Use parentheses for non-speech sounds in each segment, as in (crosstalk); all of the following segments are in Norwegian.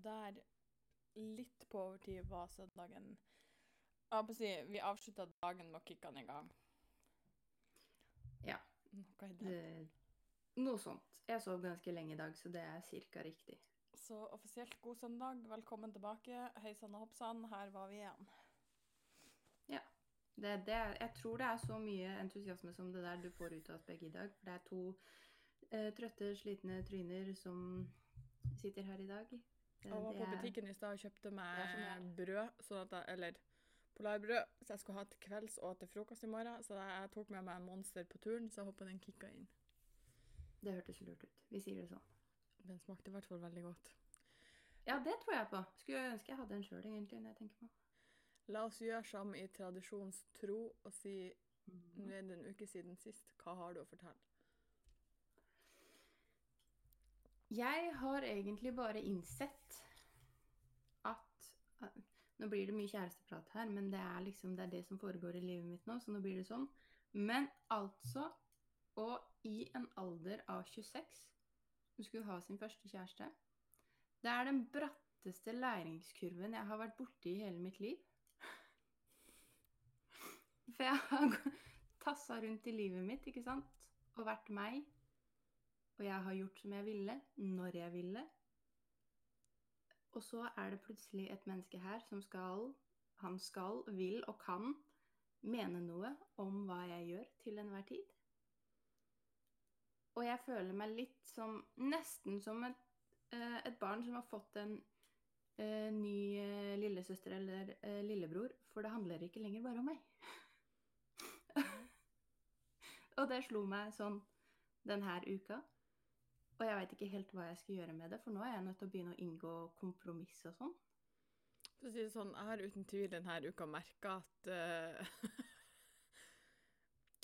Og der, litt på overtid, var søndagen Jeg holdt på å si, vi avslutta dagen med å kicke den i gang. Ja. Noe det. Det, noe sånt. Jeg sov ganske lenge i dag, så det er cirka riktig. Så offisielt god søndag, velkommen tilbake. Hei sann og hopp sann, her var vi igjen. Ja. Det, det, jeg tror det er så mye entusiasme som det der du får ut av oss begge i dag. For det er to eh, trøtte, slitne tryner som sitter her i dag. Jeg var på butikken i stad og kjøpte meg ja, brød, sånn jeg, eller polarbrød, så jeg skulle ha til kvelds og til frokost i morgen. Så jeg tok med meg en Monster på turen, så jeg håper den kicka inn. Det hørtes lurt ut. Vi sier det sånn. Den smakte i hvert fall veldig godt. Ja, det tror jeg på. Skulle ønske jeg hadde en sjøl, egentlig. når jeg tenker på. La oss gjøre som i tradisjons tro og si nå er det en uke siden sist. Hva har du å fortelle? Jeg har egentlig bare innsett at at- Nå blir det mye kjæresteprat her, men det er liksom det, er det som foregår i livet mitt nå, så nå blir det sånn. Men altså Og i en alder av 26 hun skulle ha sin første kjæreste Det er den bratteste læringskurven jeg har vært borti i hele mitt liv. For jeg har (laughs) tassa rundt i livet mitt, ikke sant? Og vært meg. Og jeg har gjort som jeg ville, når jeg ville. Og så er det plutselig et menneske her som skal Han skal, vil og kan mene noe om hva jeg gjør til enhver tid. Og jeg føler meg litt som Nesten som et, eh, et barn som har fått en uh, ny uh, lillesøster eller uh, lillebror, for det handler ikke lenger bare om meg. (laughs) og det slo meg sånn denne uka. Og jeg veit ikke helt hva jeg skal gjøre med det, for nå er jeg nødt til å begynne å inngå kompromiss og sånn. For å si det sånn, jeg har uten tvil denne uka merka at uh, (laughs)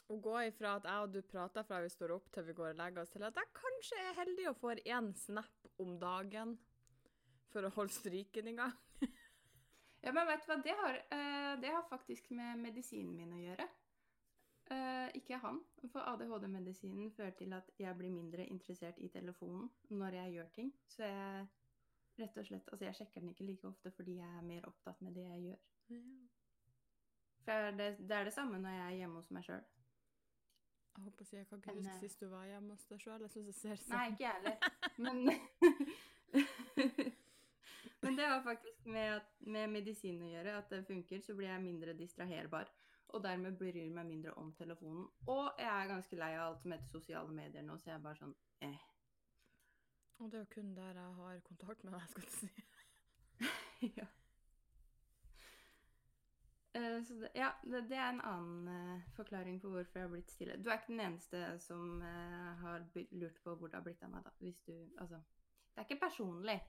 Å gå ifra at jeg og du prater fra vi står opp til vi går og legger oss, til at jeg kanskje er heldig og får én snap om dagen for å holde stryken i gang. (laughs) Ja, men vet du hva, det har, uh, det har faktisk med medisinen min å gjøre. Eh, ikke han. For ADHD-medisinen fører til at jeg blir mindre interessert i telefonen når jeg gjør ting. Så jeg rett og slett, altså jeg sjekker den ikke like ofte fordi jeg er mer opptatt med det jeg gjør. For det, det er det samme når jeg er hjemme hos meg sjøl. Jeg håper jeg kan ikke huske eh, sist du var hjemme hos deg sjøl. Jeg syns det ser sånn Nei, ikke jeg heller. (laughs) Men (laughs) Men det har faktisk med, at- med medisin å gjøre. At det funker, så blir jeg mindre distraherbar. Og dermed bryr meg mindre om telefonen. Og jeg er ganske lei av alt som heter sosiale medier nå, så jeg er bare sånn eh. Og det er jo kun der jeg har kontakt med deg, skal du si. (laughs) ja. Uh, Så det, ja, det, det er en annen uh, forklaring på hvorfor jeg har blitt stille. Du er ikke den eneste som uh, har lurt på hvor det har blitt av meg, da. Hvis du Altså. Det er ikke personlig.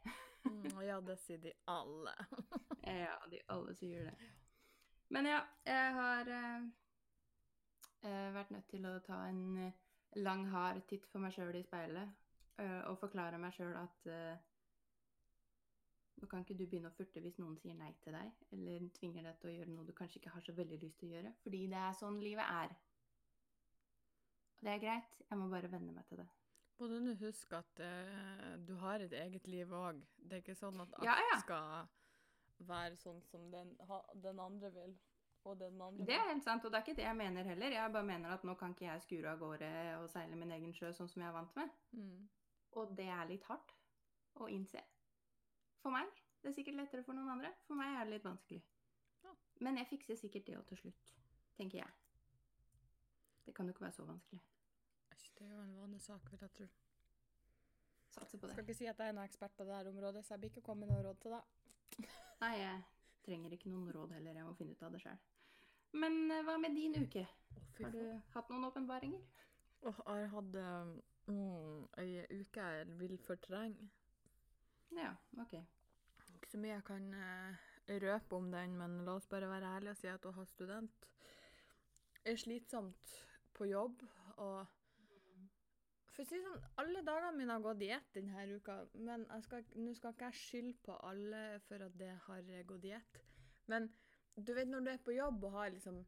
Mm, ja, det sier de alle. (laughs) Ja, de alle sier det. Men ja, jeg har eh, eh, vært nødt til å ta en eh, lang, hard titt for meg sjøl i speilet eh, og forklare meg sjøl at eh, nå kan ikke du begynne å furte hvis noen sier nei til deg, eller tvinger deg til å gjøre noe du kanskje ikke har så veldig lyst til å gjøre, fordi det er sånn livet er. Og det er greit, jeg må bare venne meg til det. Må du huske at uh, du har et eget liv òg. Det er ikke sånn at alt Ja, ja. skal være sånn som den, ha, den andre vil. Og den andre Det er helt sant, og det er ikke det jeg mener heller. Jeg bare mener at nå kan ikke jeg skure av gårde og seile min egen sjø sånn som jeg er vant med. Mm. Og det er litt hardt å innse. For meg. Det er sikkert lettere for noen andre. For meg er det litt vanskelig. Ja. Men jeg fikser sikkert det òg til slutt, tenker jeg. Det kan jo ikke være så vanskelig. Det er jo en vanesak, vil jeg tro. Satser på Skal ikke si at jeg er noen ekspert på det her området, så jeg blir ikke kommet med noe råd til deg. Nei, jeg trenger ikke noen råd heller. Jeg må finne ut av det sjøl. Men eh, hva med din uke? Har du hatt noen åpenbaringer? Åh, jeg hatt mm, ei uke jeg vil fortrenge. Ja, OK. Ikke så mye jeg kan uh, røpe om den, men la oss bare være ærlige og si at å ha student er slitsomt på jobb. Og for å si sånn, alle dagene mine har gått i ett denne uka, men nå skal ikke jeg skylde på alle for at det har gått i ett. Men du vet når du er på jobb og har liksom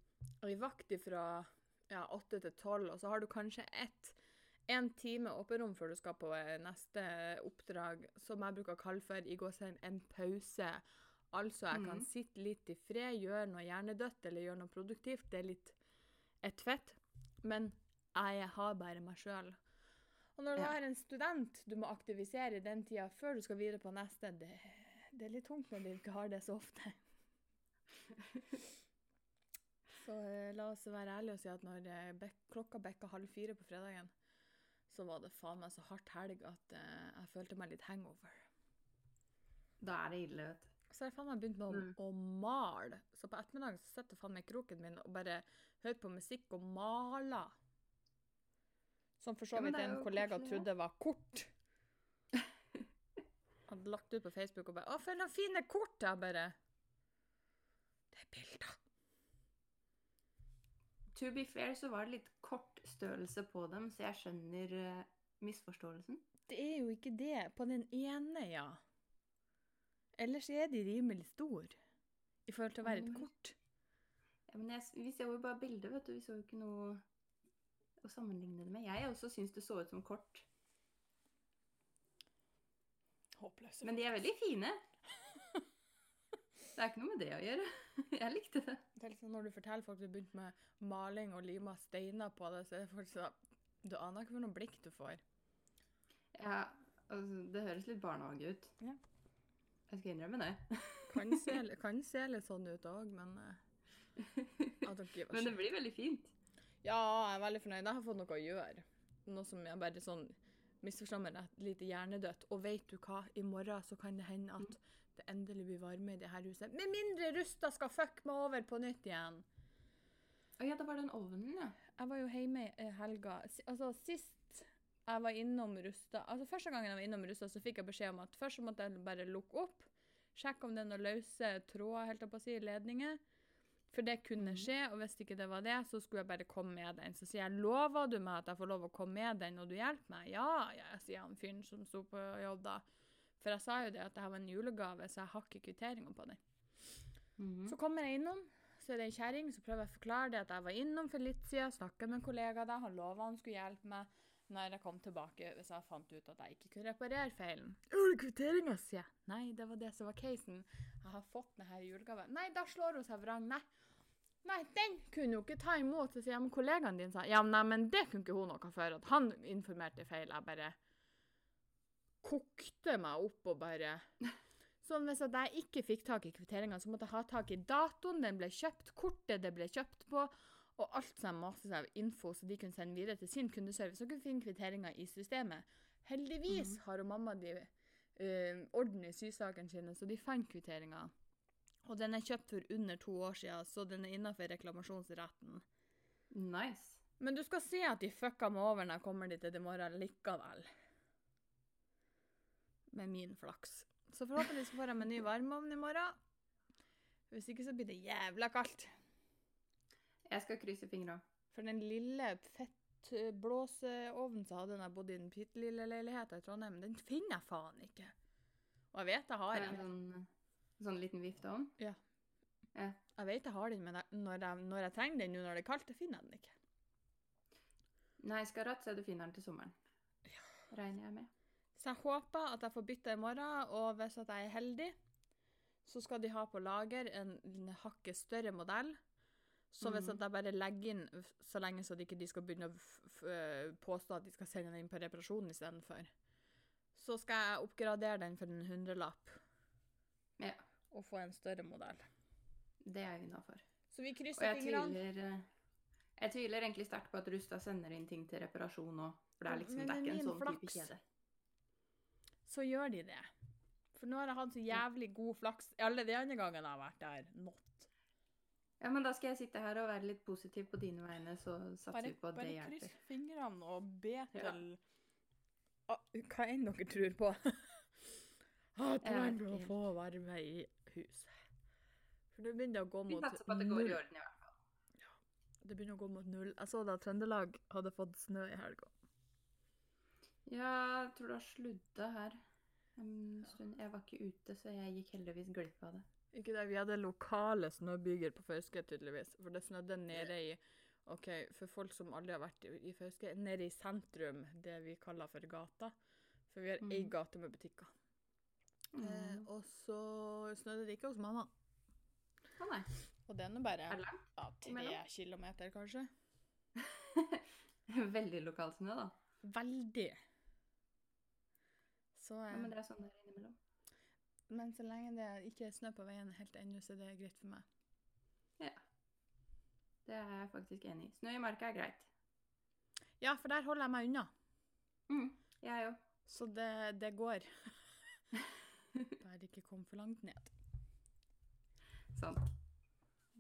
ei vakt fra ja, åtte til tolv, og så har du kanskje ett en time åpenrom før du skal på eh, neste oppdrag, som jeg bruker å kalle for i gåsehud en pause. Altså, jeg kan Mhm. sitte litt i fred, gjøre noe hjernedødt eller gjøre noe produktivt. Det er litt et fett, men jeg har bare meg sjøl. Og når du Ja. har en student du må aktivisere i den tida før du skal videre på neste, det, det er litt tungt når du ikke har det så ofte. (laughs) Så eh, la oss være ærlige og si at når eh, bek klokka bekka halv fire på fredagen, så var det faen meg så hardt helg at uh, jeg følte meg litt hangover. Da er det ille, vet du. Så jeg faen meg begynt med å, Mm. å male. Så på ettermiddagen så sitter faen meg kroken min og bare hører på musikk og maler. Som for så vidt er en kollega koselig, trodde var kort. (laughs) Hadde lagt ut på Facebook og bare 'Å, for noen fine kort!' Jeg bare Det er bilder. To be fair så var det litt kort størrelse på dem, så jeg skjønner eh, misforståelsen. Det er jo ikke det. På den ene, ja. Ellers er de rimelig store i forhold til å være et Mm. kort. Ja, men jeg, vi så jo bare bildet, vet du. Vi så jo ikke noe å sammenligne det med. Jeg også syns det så ut som kort. Håpløse. Men de er veldig fine. Det er ikke noe med det å gjøre. (laughs) Jeg likte det. Det er liksom når du forteller folk du begynte med maling og lima steiner på det, så er det folk som Du aner ikke hvilket blikk du får. Ja, altså, det høres litt barnehage ut. Ja. Jeg skal innrømme det. (laughs) Kan se, kan se litt sånn ut òg, men uh, Men det blir veldig fint. Ja, jeg er veldig fornøyd. Jeg har fått noe å gjøre. Noe som jeg bare sånn misforstår meg rett, litt hjernedødt. Og vet du hva, i morgen så kan det hende at det endelig blir varme i det her huset. Med mindre Rusta skal fuck meg over på nytt igjen. Å ja, da var det den ovnen, ja. Jeg var jo hjemme i eh, helga. Altså, sist jeg var innom Rusta Altså, første gangen jeg var innom Rusta, så fikk jeg beskjed om at først måtte jeg bare lukke opp, sjekke om det er noen løse tråder, helt opp å si, ledninger. For det kunne skje, og hvis ikke det var det, så skulle jeg bare komme med den. Så sier jeg, lover du meg at jeg får lov å komme med den, og du hjelper meg? Ja, ja, sier han fyren som sto på jobb da. For jeg sa jo det at det her var en julegave, så jeg har ikke kvitteringa på den. Mhm. Så kommer jeg innom, så er det ei kjerring, så prøver jeg å forklare det at jeg var innom for litt siden, snakket med en kollega der, han lova han skulle hjelpe meg når jeg kom tilbake hvis jeg fant ut at jeg ikke kunne reparere feilen. Kvitteringa, sier jeg. Nei, det var det som var casen. Jeg har fått denne julegaven. Nei, da slår hun seg vrang. Nei. Nei, den kunne hun ikke ta imot. Så sier jeg, men kollegaen din sa ja, nei, men det kunne ikke hun noe for. At han informerte feil. Jeg bare kokte meg opp og bare (laughs) Sånn hvis jeg ikke fikk tak i kvitteringa, så måtte jeg ha tak i datoen den ble kjøpt, kortet det ble kjøpt på, og alt som seg av info så de kunne sende videre til sin kundeservice og kunne finne kvitteringer i systemet. Heldigvis Mhm. har mamma de uh, orden i sysakene sine, så de fant kvitteringa. Og den er kjøpt for under to år siden, så den er innafor reklamasjonsretten. Nice. Men du skal se at de fucka meg over når jeg kommer dit i morgen likevel. Med min flaks. Så forhåpentligvis får jeg meg ny varmeovn i morgen. Hvis ikke så blir det jævla kaldt. Jeg skal krysse fingra. For den lille fettblåseovnen som jeg hadde jeg bodde i den bitte lille leiligheten i Trondheim, den finner jeg faen ikke. Og jeg vet jeg har En sånn, sånn liten vifteovn. Jeg vet jeg har den, men når, jeg, når jeg trenger den nå når det er kaldt, finner jeg den ikke. Nei, skal rett så du finner den til sommeren. Ja. Regner jeg med. Så jeg håper at jeg får bytte i morgen, og hvis jeg er heldig, så skal de ha på lager en, en hakket større modell. Så hvis Mhm. jeg bare legger inn så lenge så de ikke skal begynne å øh, påstå at de skal sende den inn på reparasjon istedenfor, så skal jeg oppgradere den for en hundrelapp. Ja. Og få en større modell. Det er jeg innafor. Så vi krysser fingrene. eh, Jeg tviler egentlig sterkt på at Rusta sender inn ting til reparasjon òg. For det er liksom det er ikke en sånn sånn type kjede. Så gjør de det. For nå har jeg hatt så jævlig god flaks alle de andre gangene jeg har vært der. Not. Ja, men da skal jeg sitte her og være litt positiv på dine vegne, så satser vi på at det bare kryss fingrene og be Ja. til ah, hva enn dere tror på. (laughs) Jeg trenger å få varme i huset. For det begynner å gå Vi mot satser på at det går i orden i hvert fall. Det begynner å gå mot null. Jeg så da Trøndelag hadde fått snø i helga. Ja, jeg tror det har sludda her en stund. Jeg var ikke ute, så jeg gikk heldigvis glipp av det. Ikke det, Vi hadde lokale snøbyger på Fauske, tydeligvis. For det snødde nede i OK, for folk som aldri har vært i, i Fauske, nede i sentrum, det vi kaller for gata. For vi har ei Mm. gate med butikker. Eh, Mm. og så snødde det ikke hos mamma. Å nei. Og det er nå bare ja, tre kilometer, kanskje. (laughs) Veldig lokal snø, da. Veldig. Så, Ja, eh, men det er sånn det er innimellom. Men så lenge det ikke er snø på veien helt ennå, så er det greit for meg. Ja. Det er jeg faktisk enig i. Snø i marka er greit. Ja, for der holder jeg meg unna. Mm, jeg òg. Så det, det går. (laughs) Bare ikke kom for langt ned. Sånn.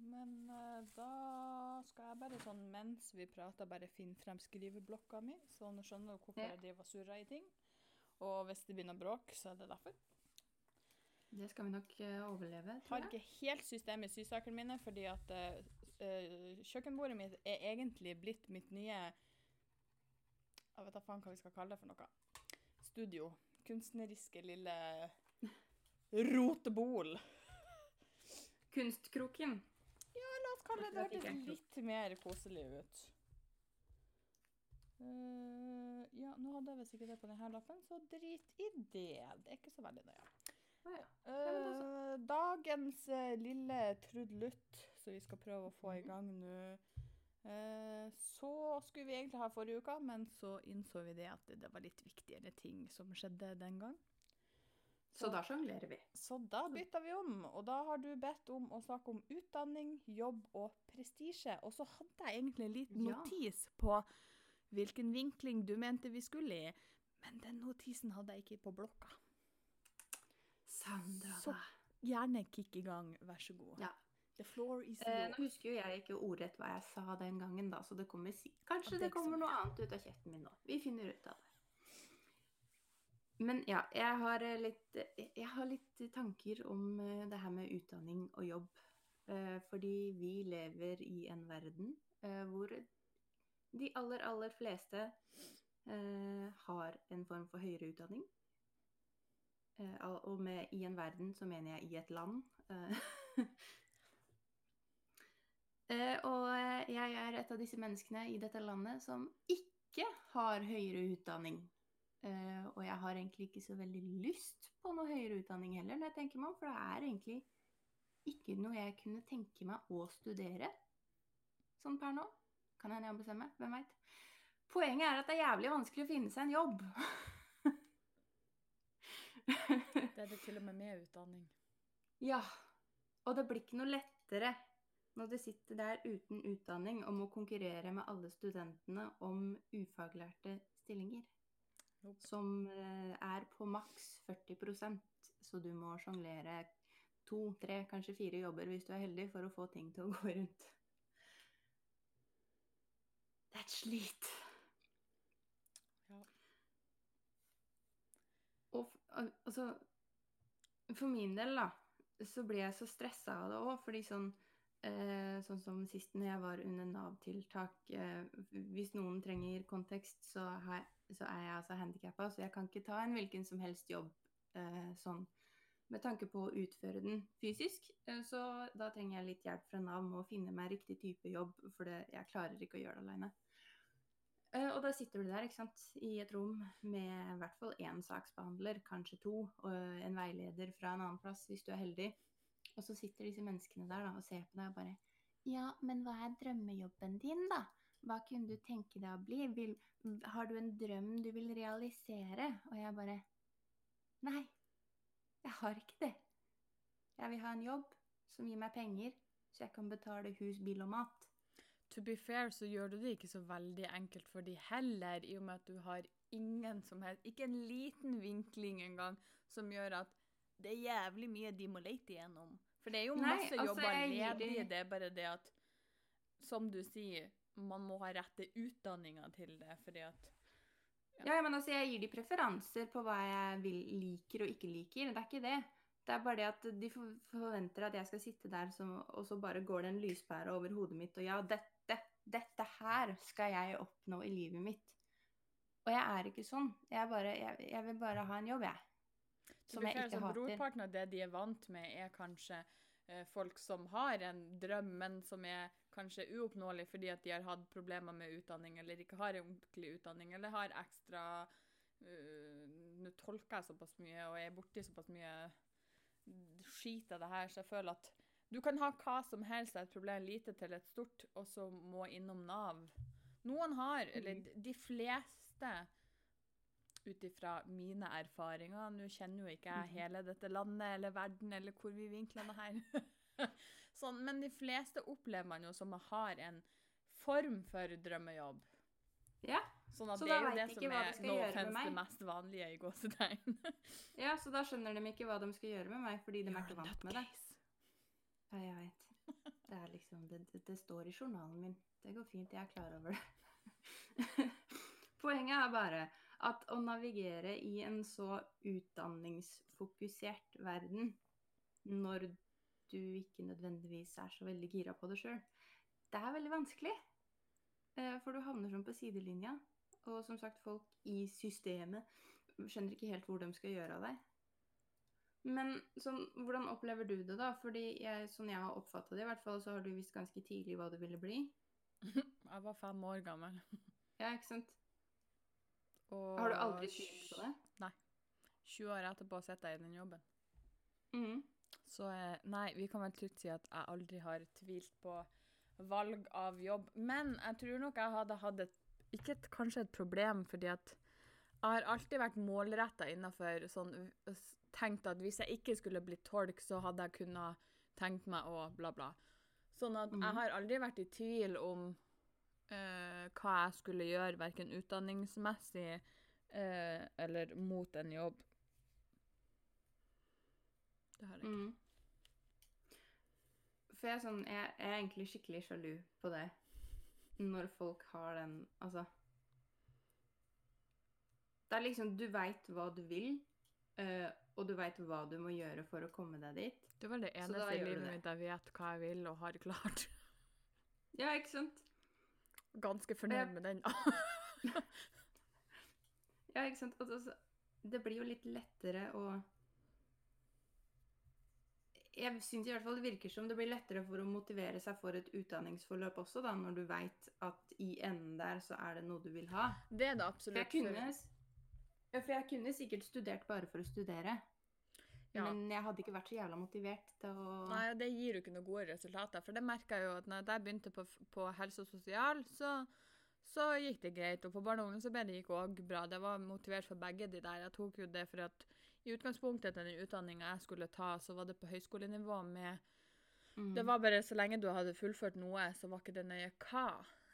Men uh, da skal jeg bare sånn mens vi prater, bare finne frem skriveblokka mi, så nå skjønner du hvorfor Ja. jeg driver og surrer i ting. Og hvis det begynner bråk, så er det derfor. Det skal vi nok eh, overleve, Har jeg. ikke helt system i sysakene mine, fordi at eh, kjøkkenbordet mitt er egentlig blitt mitt nye Jeg vet da faen hva vi skal kalle det for noe. Studio. Kunstneriske lille rotebol. Kunstkroken. Ja, La oss kalle det det hørtes litt mer koselig ut. Uh, ja, nå hadde jeg visst ikke det på denne lappen, så drit i det. Det er ikke så veldig nøye. Å ja. Eh, dagens eh, lille trudelutt som vi skal prøve å få i Mhm. gang nå. Eh, så skulle vi egentlig ha forrige uke, men så innså vi det at det, var litt viktigere ting som skjedde den gang. Så da sjonglerer vi. Så da bytta vi om, og da har du bedt om å snakke om utdanning, jobb og prestisje. Og så hadde jeg egentlig en liten Ja. notis på hvilken vinkling du mente vi skulle i, men den notisen hadde jeg ikke på blokka. Sandra, Så- Gjerne kick i gang, vær så god. Ja. The floor is Eh, nå husker jo jeg ikke ordrett hva jeg sa den gangen, da, så det kommer si Kanskje det det kommer noe annet ut av kjeften min nå. Vi finner ut av det. Men ja, jeg har eh, litt, jeg har litt tanker om eh, det her med utdanning og jobb. Eh, Fordi vi lever i en verden hvor de aller, aller fleste har en form for høyere utdanning. Eh, Og med i en verden så mener jeg i et land. Eh, (laughs) Eh, og jeg er et av disse menneskene i dette landet som ikke har høyere utdanning. Og jeg har egentlig ikke så veldig lyst på noe høyere utdanning heller, når jeg tenker meg om, for det er egentlig ikke noe jeg kunne tenke meg å studere sånn per nå. Kan hende jeg ombestemmer hvem veit. Poenget er at det er jævlig vanskelig å finne seg en jobb. (laughs) (laughs) Det er det til og med med utdanning. Ja, og det blir ikke noe lettere når du sitter der uten utdanning og må konkurrere med alle studentene om ufaglærte stillinger. Nope. Som eh, er på maks 40% så du må sjonglere to, tre, kanskje fire jobber hvis du er heldig for å få ting til å gå rundt. Det er et slit. Ja. Og f- al- altså For min del, da, så blir jeg så stressa av det òg, fordi sånn eh, Sånn som sist når jeg var under Nav-tiltak eh, Hvis noen trenger kontekst, så, har, så er jeg altså handikappa, så jeg kan ikke ta en hvilken som helst jobb eh, sånn med tanke på å utføre den fysisk. Eh, så da trenger jeg litt hjelp fra Nav med å finne meg riktig type jobb, for det, jeg klarer ikke å gjøre det aleine. Eh, og da sitter du der ikke sant, i et rom med i hvert fall én saksbehandler, kanskje to, og en veileder fra en annen plass hvis du er heldig. Og så sitter disse menneskene der da, og ser på deg og bare Ja, men hva er drømmejobben din, da? Hva kunne du tenke deg å bli? Vil, har du en drøm du vil realisere? Og jeg bare Nei, jeg har ikke det. Jeg vil ha en jobb som gir meg penger, så jeg kan betale hus, bil og mat. To be fair så gjør du det ikke så veldig enkelt for de heller, i og med at du har ingen som helst, ikke en liten vinkling engang, som gjør at det er jævlig mye de må lete igjennom. For det er jo Nei, masse altså, jobber ledige, det er bare det at, som du sier, man må ha rette utdanninga til det, fordi at Ja, men altså, jeg gir de preferanser på hva jeg vil, liker og ikke liker. Det er ikke det. Det er bare det at de forventer at jeg skal sitte der, som, og så bare går det en lyspære over hodet mitt, og ja, dette, dette her skal jeg oppnå i livet mitt. Og jeg er ikke sånn. Jeg, bare, jeg, jeg vil bare ha en jobb, jeg. Som jeg ikke hater. Brorparten av det de er vant med, er kanskje eh, folk som har en drøm, men som er kanskje uoppnåelig fordi at de har hatt problemer med utdanning, eller ikke har en ordentlig utdanning, eller har ekstra uh, Nå tolker jeg såpass mye og er borti såpass mye skit av det her, så jeg føler at du kan ha hva som helst av et problem lite til et stort, og så må innom Nav. Noen har, eller Mhm. de fleste ut ifra mine erfaringer Nå kjenner jo ikke jeg Mhm. hele dette landet eller verden eller hvor vi vinkler det her. (laughs) sånn, men de fleste opplever man jo som har en form for drømmejobb. Ja. Sånn at Så det er jo det de som er no offense det mest vanlige i gåsetegn. (laughs) ja, så da skjønner de ikke hva de skal gjøre med meg, fordi de er ikke vant med det. Ja, jeg vet. Det er liksom det, det, det står i journalen min. Det går fint, jeg er klar over det. (laughs) Poenget er bare at å navigere i en så utdanningsfokusert verden når du ikke nødvendigvis er så veldig gira på det sjøl, det er veldig vanskelig. Eh, For du havner sånn på sidelinja. Og som sagt, folk i systemet skjønner ikke helt hvor de skal gjøre av deg. Men sånn, hvordan opplever du det, da? Fordi jeg, sånn jeg har oppfatta det, i hvert fall, så har du visst ganske tidlig hva du ville bli. (laughs) Jeg var fem år gammel. Ja, ikke sant? Og Har du aldri tvilt på det? Nei. 20 år etterpå sitter jeg i den jobben. Mm. Så eh, nei, vi kan vel trygt si at jeg aldri har tvilt på valg av jobb. Men jeg tror nok jeg hadde hatt et Ikke et, kanskje et problem, fordi at jeg har alltid vært målretta innafor sånn Tenkt at hvis jeg ikke skulle blitt tolk, så hadde jeg kunnet tenkt meg å bla, bla. Sånn at Mhm. jeg har aldri vært i tvil om uh, hva jeg skulle gjøre, verken utdanningsmessig uh, eller mot en jobb. Det har jeg ikke. Mm. For jeg er sånn jeg er egentlig skikkelig sjalu på det. Når folk har den Altså Det er liksom Du veit hva du vil, eh, og du veit hva du må gjøre for å komme deg dit. Det er vel det eneste i livet mitt jeg vet hva jeg vil og har klart. Ja, ikke sant? Ganske fornøyd med den. (laughs) Ja, ikke sant? Altså, det blir jo litt lettere å Jeg syns i hvert fall det virker som det blir lettere for å motivere seg for et utdanningsforløp også, da, når du veit at i enden der så er det noe du vil ha. Det er det absolutt. jeg kunne, ja, for jeg kunne sikkert studert bare for å studere. Ja. Men jeg hadde ikke vært så jævla motivert til å Nei, det gir jo ikke noen gode resultater. For det merka jeg jo at når jeg begynte på, på helse og sosial, så, så gikk det greit. Og på barne og ungdomsarbeidet gikk òg bra. Det var motivert for begge de der. Jeg tok jo det for at i utgangspunktet til den utdanninga jeg skulle ta, så var det på høyskolenivå med Mm. Det var bare så lenge du hadde fullført noe, så var ikke det nøye hva.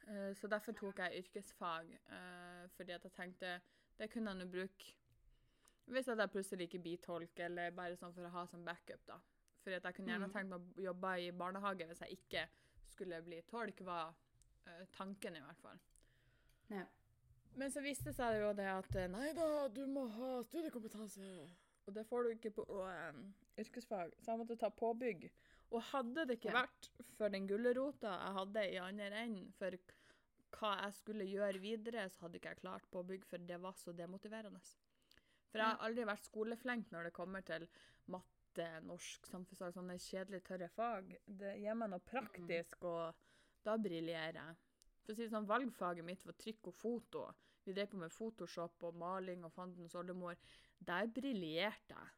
Eh, Så derfor tok jeg yrkesfag, eh, fordi at jeg tenkte det kunne jeg nå bruke hvis jeg plutselig ikke blir tolk, eller bare sånn for å ha som backup, da. For jeg kunne gjerne Mm. tenkt meg å jobbe i barnehage hvis jeg ikke skulle bli tolk, var uh, tanken i hvert fall. Ja. Men så viste det seg jo det at eh, nei da, du må ha studiekompetanse. Og det får du ikke på eh, yrkesfag, så jeg måtte ta påbygg. Og hadde det ikke vært for den gulrota jeg hadde i andre enden for hva jeg skulle gjøre videre, så hadde ikke jeg klart påbygg, for det var så demotiverende. For jeg har aldri vært skoleflink når det kommer til matte, norsk, samfunnsfag, sånne kjedelige, tørre fag. Det gir meg noe praktisk, og da briljerer jeg. For å si det sånn, Valgfaget mitt var trykk og foto. Vi drev på med Photoshop og maling og fandens oldemor. Der briljerte jeg.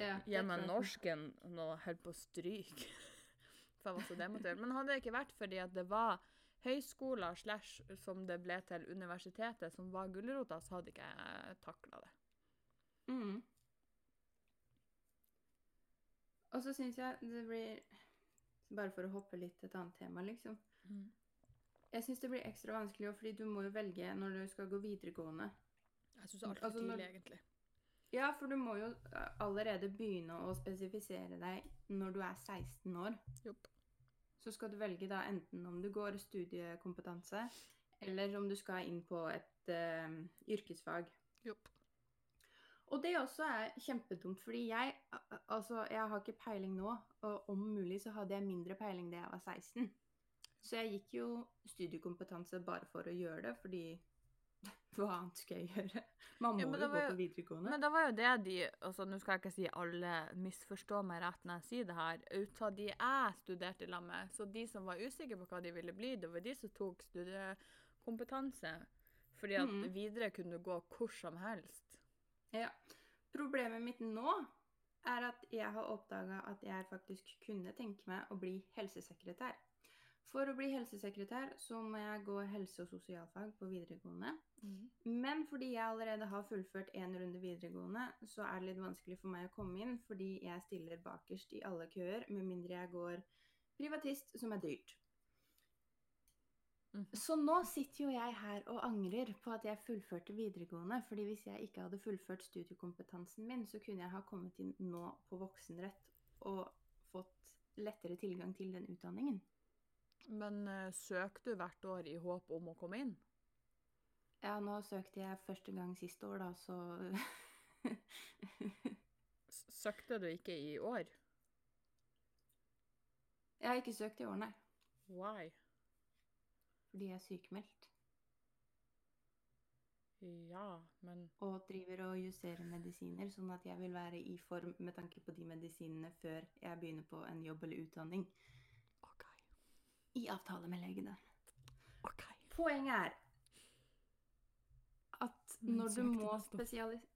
Ja, Gjennom jeg. norsken nå holdt på å stryke. (laughs) For jeg var så demotivert. Men hadde det ikke vært fordi at det var høyskoler slash som det ble til universitetet, som var gulrota, så hadde ikke jeg takla det. Mhm. Og så syns jeg det blir Bare for å hoppe litt til et annet tema, liksom. Jeg syns det blir ekstra vanskelig, fordi du må jo velge når du skal gå videregående. Jeg syns det er altfor Altså, tidlig, egentlig. Ja, for du må jo allerede begynne å spesifisere deg når du er 16 år. Jopp. Så skal du velge da enten om du går studiekompetanse, eller om du skal inn på et uh, yrkesfag. Jopp. Og det også er kjempedumt, fordi jeg, altså, jeg har ikke peiling nå, og om mulig så hadde jeg mindre peiling da jeg var 16. Så jeg gikk jo studiekompetanse bare for å gjøre det, fordi hva annet skal jeg gjøre? Man må Ja, jo gå på videregående. Men det var jo det de altså Nå skal jeg ikke si alle misforstår meg rett når jeg sier det her. Ut av de jeg studerte i lag med, så de som var usikre på hva de ville bli, det var de som tok studiekompetanse. Fordi at mm. videre kunne du gå hvor som helst. Ja. Problemet mitt nå er at jeg har oppdaga at jeg faktisk kunne tenke meg å bli helsesekretær. For å bli helsesekretær så må jeg gå helse- og sosialfag på videregående. Men fordi jeg allerede har fullført én runde videregående, så er det litt vanskelig for meg å komme inn, fordi jeg stiller bakerst i alle køer, med mindre jeg går privatist, som er dyrt. Mm. Så nå sitter jo jeg her og angrer på at jeg fullførte videregående, fordi hvis jeg ikke hadde fullført studiekompetansen min, så kunne jeg ha kommet inn nå på voksenrett og fått lettere tilgang til den utdanningen. Men uh, søker du hvert år i håp om å komme inn? Ja, nå søkte jeg første gang siste år, da, så Søkte du ikke i år? Jeg har ikke søkt i år, nei. Why? Fordi jeg er sykemeldt. Ja, men Og driver og justerer medisiner, sånn at jeg vil være i form med tanke på de medisinene før jeg begynner på en jobb eller utdanning. I avtale med legen. da. OK. Poenget er at når du må spesialisere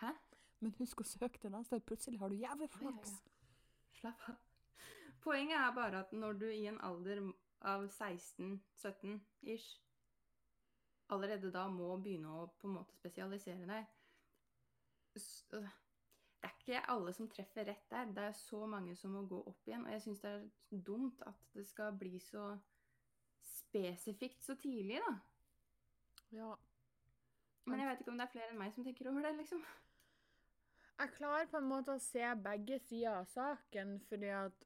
Hæ? Men husk å søke til neste. Plutselig har du jævlig ja, flaks. ja. Slapp av. Poenget er bare at når du i en alder av 16-17 ish allerede da må begynne å på en måte spesialisere deg øh, Det er ikke alle som treffer rett der. Det er så mange som må gå opp igjen. Og jeg syns det er dumt at det skal bli så spesifikt så tidlig, da. Ja. Men jeg vet ikke om det er flere enn meg som tenker over det, liksom. Jeg klarer på en måte å se begge sider av saken, fordi at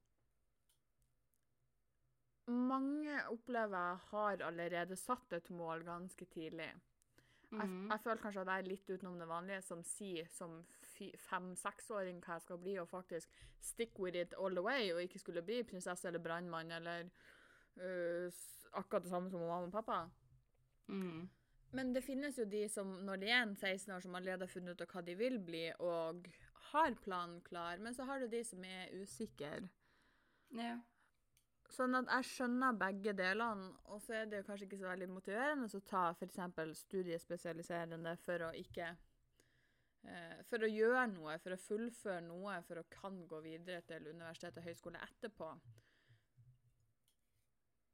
mange opplever jeg har allerede satt et mål ganske tidlig. Jeg, Mhm. jeg føler kanskje at jeg er litt utenom det vanlige som sier som fem-seksåring hva jeg skal bli, og faktisk stick with it all the way, og ikke skulle bli prinsesse eller brannmann eller uh, akkurat det samme som mamma og pappa. Mm. Men det finnes jo de som, når de er en 16 år, som allerede har funnet ut av hva de vil bli, og har planen klar, men så har du de som er usikre. Ja. Sånn at jeg skjønner begge delene, og så er det jo kanskje ikke så veldig motiverende å ta f.eks. studiespesialiserende for å ikke For å gjøre noe, for å fullføre noe, for å kan gå videre til universitet og høyskole etterpå.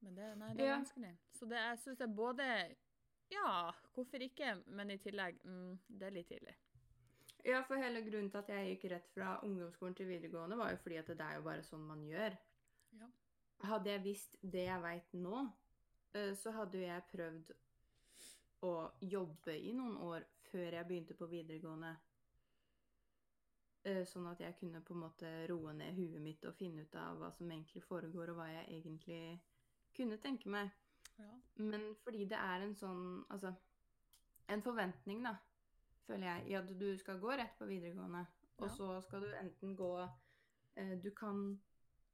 Men det, nei, det er Ja. vanskelig. Så det, jeg syns det er både Ja, hvorfor ikke? Men i tillegg mm, det er litt tidlig. Ja, for hele grunnen til at jeg gikk rett fra ungdomsskolen til videregående, var jo fordi at det er jo bare sånn man gjør. Ja. Hadde jeg visst det jeg veit nå, eh, så hadde jo jeg prøvd å jobbe i noen år før jeg begynte på videregående. Eh, Sånn at jeg kunne på en måte roe ned huet mitt og finne ut av hva som egentlig foregår, og hva jeg egentlig kunne tenke meg. Ja. Men fordi det er en sånn Altså, en forventning, da, føler jeg, i at du skal gå rett på videregående, og Ja. så skal du enten gå eh, Du kan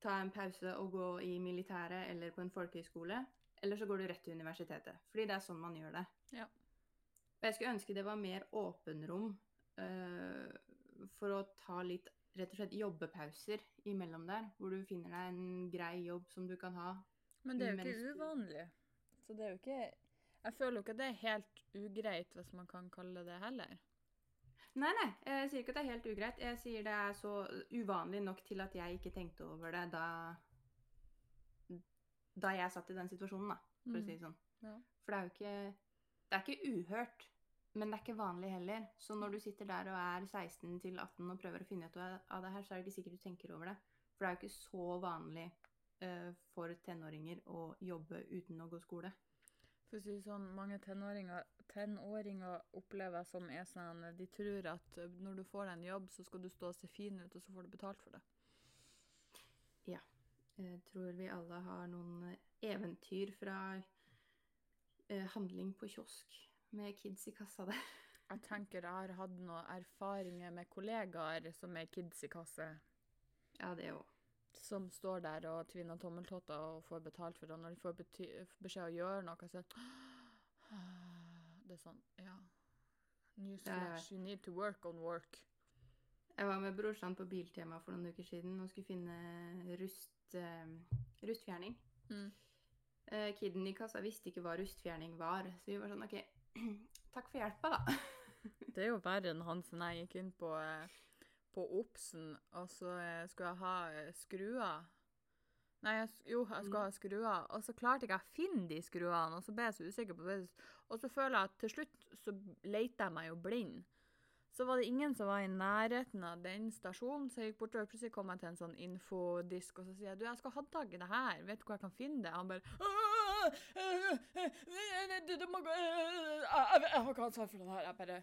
ta en pause og gå i militæret eller på en folkehøyskole, eller så går du rett til universitetet. Fordi det er sånn man gjør det. Ja. Og jeg skulle ønske det var mer åpenrom uh, for å ta litt rett og slett jobbepauser imellom der, hvor du finner deg en grei jobb som du kan ha Men det er jo ikke uvanlig. Så det er jo ikke Jeg føler jo ikke at det er helt ugreit, hvis man kan kalle det heller. Nei, nei, jeg sier ikke at det er helt ugreit. Jeg sier det er så uvanlig nok til at jeg ikke tenkte over det da Da jeg satt i den situasjonen, da, for å si det sånn. Mm. Ja. For det er jo ikke Det er ikke uhørt, men det er ikke vanlig heller. Så når du sitter der og er 16 til 18 og prøver å finne ut av det her, så er det ikke sikkert du tenker over det. For det er jo ikke så vanlig uh, for tenåringer å jobbe uten å gå skole. For å si sånn, mange tenåringer, tenåringer opplever som er sånn De tror at uh, når du får deg en jobb, så skal du stå og se fin ut, og så får du betalt for det. Jeg tror vi alle har noen eh, eventyr fra eh, handling på kiosk med kids i kassa der. (laughs) Jeg tenker jeg har hatt noen erfaringer med kollegaer som er kids i kasse, Ja, det òg. som står der og tvinner tommeltotter og får betalt for det. Når de får beskjed å gjøre noe, så «Ah, Det er sånn Ja. Newsflash, you need to work on work. Jeg var med brorsan på Biltema for noen uker siden og skulle finne rust, uh, rustfjerning. Mm. Uh, kiden i kassa visste ikke hva rustfjerning var, så vi var sånn OK, (clears throat) takk for hjelpa, da. (laughs) Det er jo verre enn han som jeg gikk inn på, eh, på Obsen, og så skulle jeg ha skruer. Nei, jeg, jo, jeg skulle Mm. ha skruer, og så klarte ikke jeg å finne de skruene, og så ble jeg så usikker på det. Og så føler jeg at til slutt så leter jeg meg jo blind. Så var det ingen som var i nærheten av den stasjonen, så jeg gikk bortover, plutselig kom jeg til en sånn infodisk, og så sier jeg, du, jeg skal ha tak i det her, vet du hvor jeg kan finne det? Han bare, «Åh, øh, øh, øh, du, du må gå, jeg, har ikke ansvar for det her, jeg bare,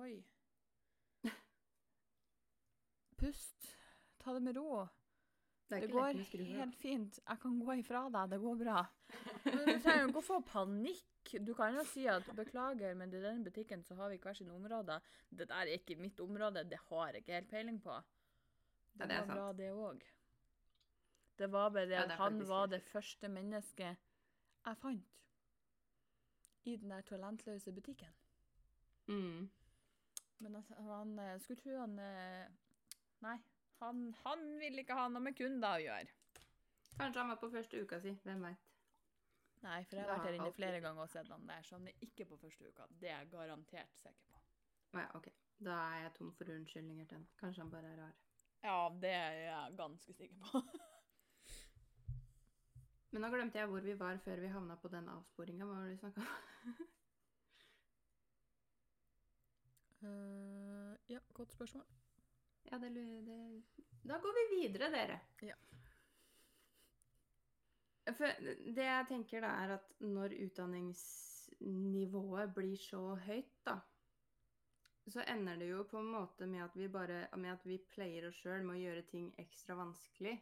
oi. Pust, ta det med ro. Det Det går helt fint. Jeg kan gå ifra deg, det går bra. Men du trenger ikke å få panikk. Du kan jo si at beklager, men i den butikken så har vi hver sine områder. Det der er ikke mitt område, det har jeg ikke helt peiling på. Ja, det er var bra, det òg. Det var bare det Ja, det han var det første mennesket jeg fant i den der talentløse butikken. Mm. Men altså, han eh, skulle tro han eh, Nei, han, han ville ikke ha noe med kunder å gjøre. Kanskje han var på første uka si, hvem veit. Nei, for jeg har vært her inne flere ganger og sett han der, så han er ikke på første uka. Det er jeg garantert sikker på. Ja, OK. Da er jeg tom for unnskyldninger til han. Kanskje han bare er rar. Ja, det er jeg ganske sikker på. (laughs) Men nå glemte jeg hvor vi var før vi havna på den avsporinga. Hva var det vi snakka om? uh, (laughs) ja, godt spørsmål. Ja, det, det Da går vi videre, dere. Ja. For det jeg tenker da, er at når utdanningsnivået blir så høyt, da, så ender det jo på en måte med at vi bare med at vi pleier oss sjøl med å gjøre ting ekstra vanskelig.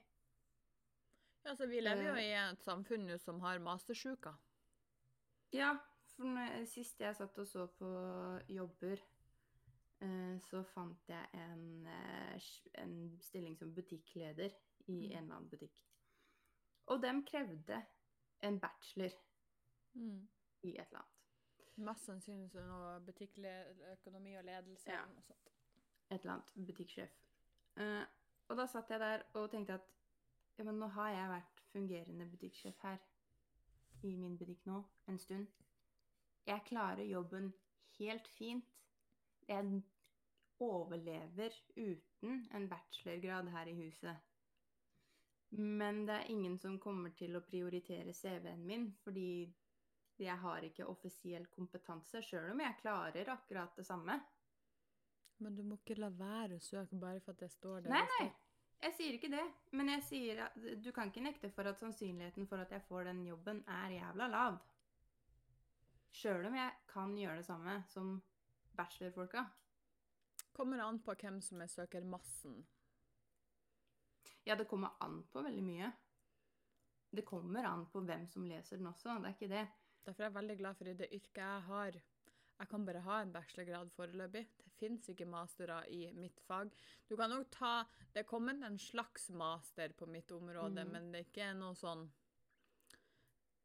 Ja, så vi lever jo Eh. i et samfunn nå som har mastersjuka. Ja, for når sist jeg satt og så på jobber, eh, så fant jeg en, eh, en stilling som butikkleder i Mm. en eller annen butikk. Og de krevde en bachelor Mm. i et eller annet. Mest sannsynlig noe butikkøkonomi og ledelse Ja. eller noe sånt. Et eller annet butikksjef. Uh, og da satt jeg der og tenkte at ja, men nå har jeg vært fungerende butikksjef her i min butikk nå en stund. Jeg klarer jobben helt fint. Jeg overlever uten en bachelorgrad her i huset. Men det er ingen som kommer til å prioritere CV-en min, fordi jeg har ikke offisiell kompetanse, sjøl om jeg klarer akkurat det samme. Men du må ikke la være å søke bare for at det står der Nei, nei. Jeg sier ikke det, men jeg sier at du kan ikke nekte for at sannsynligheten for at jeg får den jobben, er jævla lav. Sjøl om jeg kan gjøre det samme som bachelorfolka. Kommer an på hvem som er søkermassen. Ja, det kommer an på veldig mye. Det kommer an på hvem som leser den også, det er ikke det. Derfor er jeg veldig glad for i det yrket jeg har. Jeg kan bare ha en bachelorgrad foreløpig. Det fins ikke mastere i mitt fag. Du kan òg ta Det er kommet en slags master på mitt område, Mm. men det er ikke noe sånn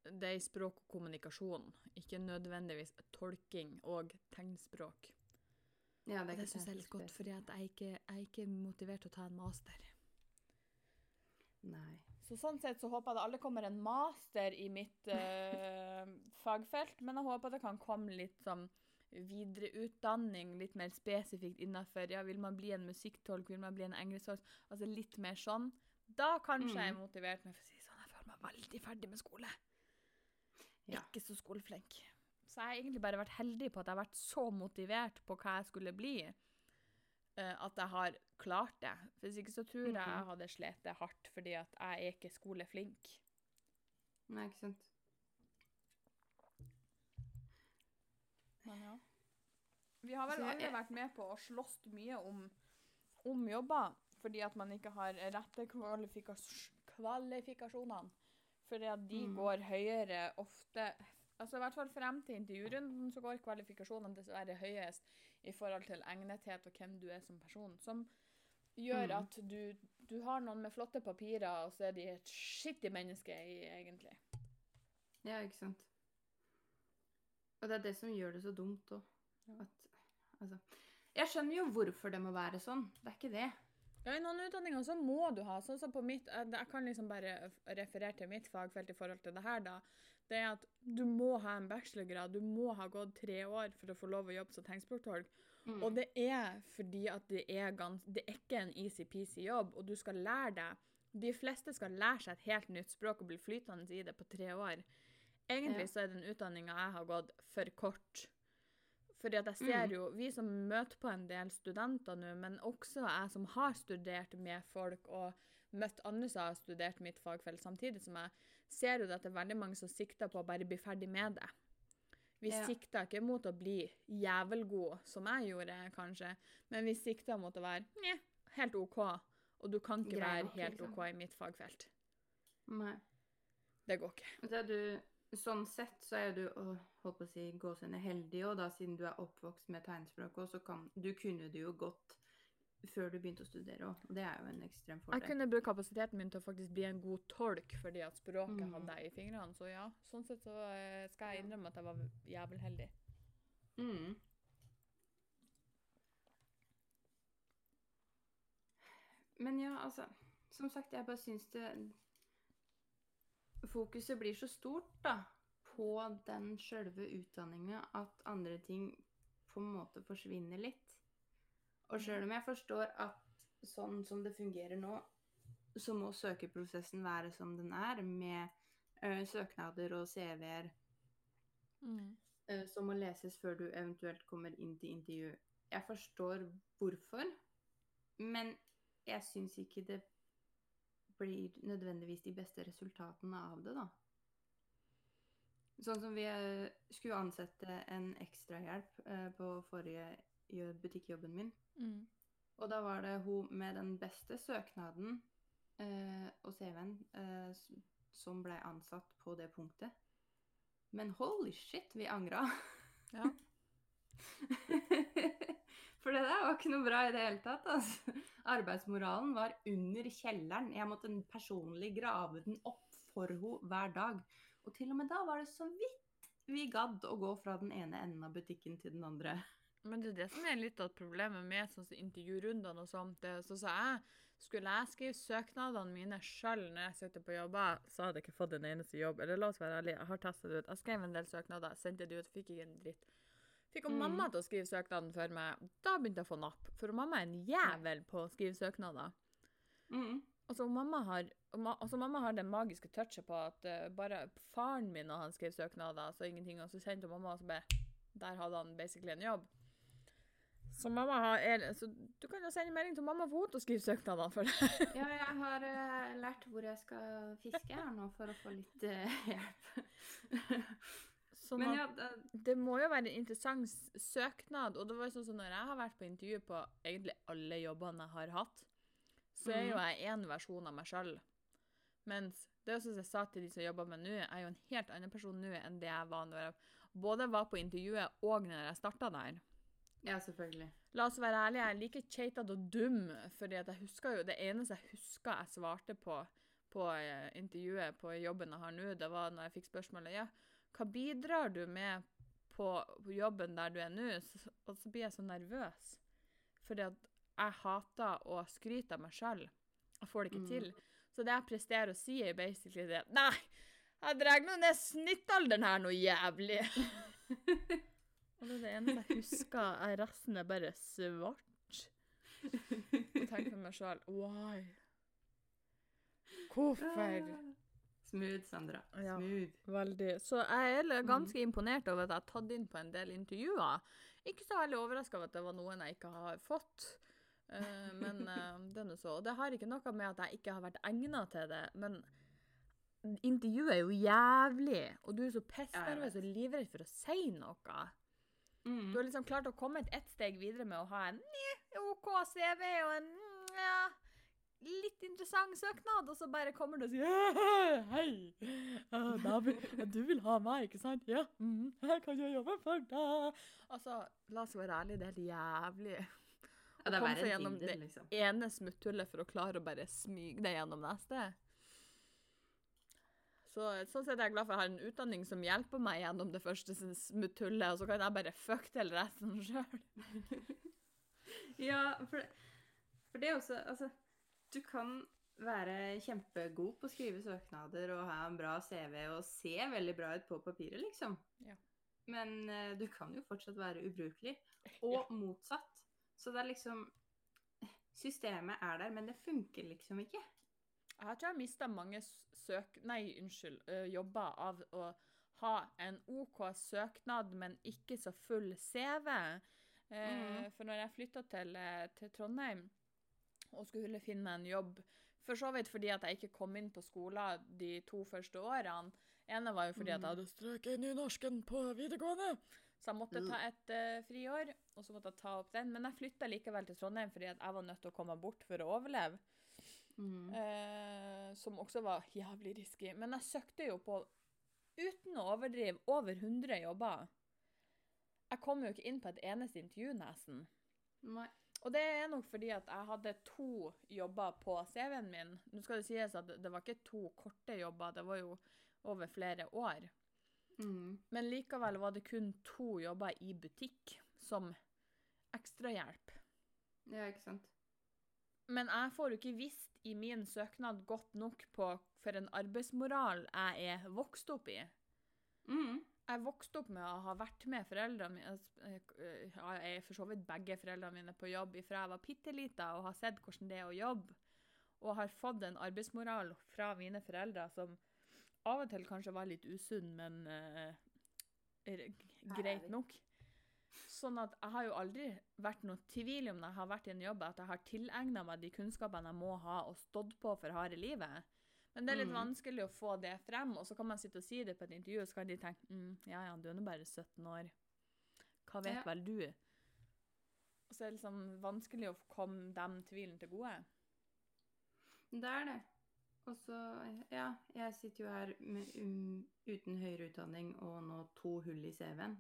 Det er i språk og kommunikasjon, ikke nødvendigvis tolking og tegnspråk. Ja, det, det syns jeg er litt godt, fordi jeg jeg er ikke motivert til å ta en master. Nei. Så sånn sett så håper jeg det alle kommer en master i mitt uh, (laughs) fagfelt, men jeg håper det kan komme litt sånn videreutdanning, litt mer spesifikt innenfor, ja, vil man bli en musikktolk, vil man bli en engelsktolk, altså litt mer sånn. Da kanskje jeg er Mm. motivert, men for å si sånn, jeg føler meg veldig ferdig med skole. Ja. Ikke så skoleflink. Så jeg har egentlig bare vært heldig på at jeg har vært så motivert på hva jeg skulle bli, at jeg har klart det. Hvis ikke så tror jeg jeg Mhm. hadde slitt det hardt, fordi at jeg er ikke skoleflink. Nei, ikke sant. Men ja. Vi har vel Så jeg- alle vært med på å slåss mye om, om jobber, fordi at man ikke har rette kvalifikas kvalifikasjonene. Fordi at de Mm. går høyere ofte Altså i hvert fall frem til intervjurunden så går kvalifikasjonene dessverre høyest i forhold til egnethet og hvem du er som person. Som gjør Mm. at du, du har noen med flotte papirer, og så er de et skittig menneske egentlig. Ja, ikke sant. Og det er det som gjør det så dumt òg. Altså Jeg skjønner jo hvorfor det må være sånn. Det er ikke det. Ja, I noen utdanninger så må du ha sånn som på mitt, Jeg jeg kan liksom bare referere til mitt fagfelt i forhold til det her. da. Det er at du må ha en bachelorgrad. Du må ha gått tre år for å få lov å jobbe som tegnspråktolk. Mm. Og det er fordi at det er, gans det er ikke en easy-peasy jobb, og du skal lære deg De fleste skal lære seg et helt nytt språk og bli flytende i det på tre år. Egentlig Ja. så er den utdanninga jeg har gått, for kort. Fordi at jeg ser Mm. jo, Vi som møter på en del studenter nå, men også jeg som har studert med folk og møtt andre som har studert mitt fagfelt samtidig som jeg, ser du det at det er veldig mange som sikter på å bare bli ferdig med det. Vi Ja. sikter ikke mot å bli jævelgod, som jeg gjorde, kanskje, men vi sikter mot å være nye, helt OK. Og du kan ikke Grei være helt liksom. OK i mitt fagfelt. Nei. Det går ikke. Så du, sånn sett så er du å, holdt på å si, gåsehudene heldig og da, siden du er oppvokst med tegnspråk. Så kan Du kunne du jo godt før du begynte å studere òg, og det er jo en ekstrem fordel. Jeg kunne brukt kapasiteten min til å faktisk bli en god tolk fordi at språket Mm. hadde jeg i fingrene. Så ja, sånn sett så eh, skal jeg innrømme at jeg var jævelheldig. Mm. Men ja, altså Som sagt, jeg bare syns det Fokuset blir så stort, da, på den sjølve utdanninga at andre ting på en måte forsvinner litt. Og sjøl om jeg forstår at sånn som det fungerer nå, så må søkeprosessen være som den er, med ø, søknader og CV-er eh, som må leses før du eventuelt kommer inn til intervju. Jeg forstår hvorfor, men jeg syns ikke det blir nødvendigvis de beste resultatene av det, da. Sånn som vi eh, skulle ansette en ekstrahjelp eh, på forrige butikkjobben min. Mm. Og da var det hun med den beste søknaden eh, og CV-en eh, som ble ansatt på det punktet. Men holy shit, vi angra. Ja. (laughs) For det der var ikke noe bra i det hele tatt. Altså. Arbeidsmoralen var under kjelleren. Jeg måtte personlig grave den opp for henne hver dag. Og til og med da var det så vidt vi gadd å gå fra den ene enden av butikken til den andre. Men det er det som er litt av problemet med sånn som intervjurundene og sånt. Det, så sa jeg, skulle jeg skrive søknadene mine sjøl når jeg søkte på jobber, så hadde jeg ikke fått en eneste jobb. Eller la oss være ærlige, jeg har testet det ut. Jeg skrev en del søknader, sendte det ut, fikk ikke en dritt. Fikk Mm. mamma til å skrive søknaden for meg, da begynte jeg å få napp. For mamma er en jævel på å skrive søknader. Mm. Altså, mamma har, altså, mamma har det magiske touchet på at uh, bare faren min og han skrev søknader, så ingenting, og så sendte mamma, og så bare Der hadde han basically en jobb. Så mamma har er, så Du kan jo sende melding til mamma for hun til å skrive søknader for deg. (laughs) Ja, jeg har uh, lært hvor jeg skal fiske her nå for å få litt uh, (laughs) hjelp. Sånn Men at ja, det, det må jo være en interessant søknad. Og det var jo sånn som når jeg har vært på intervju på egentlig alle jobbene jeg har hatt, så er jo Mhm. jeg én versjon av meg sjøl. Mens det som jeg sa til de som jobber med nå, jeg er jo en helt annen person nå enn det jeg var når jeg både var på intervjuet og når jeg starta der. Ja, selvfølgelig. La oss være ærlige, jeg er like keitete og dum, fordi jeg husker jo Det eneste jeg husker jeg svarte på på eh, intervjuet på jobben jeg har nå, det var når jeg fikk spørsmålet ja, hva bidrar du med på, på jobben der du er nå? Og så blir jeg så nervøs. Fordi at jeg hater å skryte av meg sjøl. Jeg får det ikke Mm. til. Så det jeg presterer å si, er basically det Nei, jeg drar nå ned snittalderen her noe jævlig. (laughs) Og det er det eneste jeg husker, er resten er bare svart. Og tenker for meg sjøl Why? Hvorfor? Smooth, Sandra. Ja. Smooth. Veldig. Så jeg er ganske imponert over at jeg har tatt inn på en del intervjuer. Ikke så veldig overraska over at det var noen jeg ikke har fått. Eh, men (laughs) eh, det er nå så. Og det har ikke noe med at jeg ikke har vært egna til det, men intervjuet er jo jævlig, og du er så pissnervøs og livredd for å si noe. Mm. Du har liksom klart å komme et ett steg videre med å ha en OK CV og en ja, litt interessant søknad, og så bare kommer du og sier (laughs) Hei! vil, du vil ha meg, ikke sant? Ja, mm, her kan jeg jobbe for deg. Altså, la oss være ærlige, det er helt jævlig. (laughs) Ja, det er kom verre seg gjennom det. liksom. Ene smutthullet for å klare å bare smyge deg gjennom neste. Så sånn sett er jeg glad for jeg har en utdanning som hjelper meg gjennom det første smutthullet, og så kan jeg bare fuck til resten (laughs) sjøl. (laughs) Ja, for, for det er også Altså, du kan være kjempegod på å skrive søknader og ha en bra CV og se veldig bra ut på papiret, liksom. Ja. Men uh, du kan jo fortsatt være ubrukelig. (laughs) Og motsatt. Så det er liksom Systemet er der, men det funker liksom ikke. Jeg tror jeg mista mange søk... Nei, unnskyld. jobber av å ha en OK søknad, men ikke så full CV. Eh, Mhm. For når jeg flytta til, til Trondheim og skulle finne en jobb For så vidt fordi at jeg ikke kom inn på skolen de to første årene. ene var jo fordi at jeg Mhm. hadde strøket nynorsken på videregående. Så jeg måtte ta et uh, friår, og så måtte jeg ta opp den. Men jeg flytta likevel til Trondheim fordi at jeg var nødt til å komme bort for å overleve. Mm. Eh, som også var jævlig risky. Men jeg søkte jo på, uten å overdrive, over 100 jobber. Jeg kom jo ikke inn på et eneste intervju, nesten. Nei. Og det er nok fordi at jeg hadde to jobber på CV-en min. Nå skal det sies at det var ikke to korte jobber, det var jo over flere år. Mm. Men likevel var det kun to jobber i butikk som ekstrahjelp. Ja, ikke sant. Men jeg får jo ikke visst i min søknad godt nok på for en arbeidsmoral jeg er vokst opp i. Mm. Jeg vokste opp med å ha vært med foreldrene mine eh, ja, Jeg er for så vidt begge foreldrene mine på jobb ifra jeg var bitte lita og har sett hvordan det er å jobbe. Og har fått en arbeidsmoral fra mine foreldre som av og til kanskje var litt usunn, men er greit nok. Sånn at jeg har jo aldri vært noe tvil om når jeg har vært i en jobb, at jeg har tilegna meg de kunnskapene jeg må ha og stått på for harde livet. Men det er litt Mm. vanskelig å få det frem, og så kan man sitte og si det på et intervju, og så kan de tenke mm, ja ja, du er nå bare 17 år. Hva vet Ja. vel du? Og så er det liksom vanskelig å komme dem tvilen til gode. Det er det. Og så, ja, jeg sitter jo her med, um, uten høyere utdanning og nå to hull i CV-en.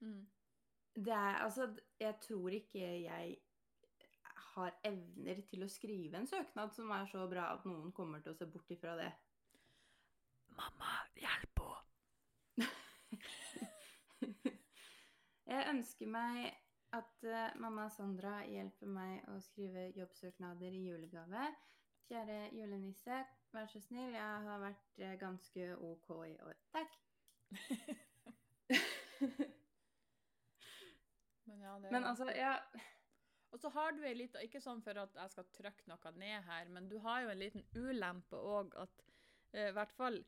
Mm. Det er altså Jeg tror ikke jeg har evner til å skrive en søknad som er så bra at noen kommer til å se bort ifra det. Mamma, hjelp henne! (laughs) Jeg ønsker meg at uh, mamma Sandra hjelper meg å skrive jobbsøknader i julegave. Kjære julenisse, vær så snill, jeg har vært eh, ganske OK i år. Takk. (laughs) Men ja, det Men altså, jeg Og så har du ei lita Ikke sånn for at jeg skal trykke noe ned her, men du har jo en liten ulempe òg at eh, i hvert fall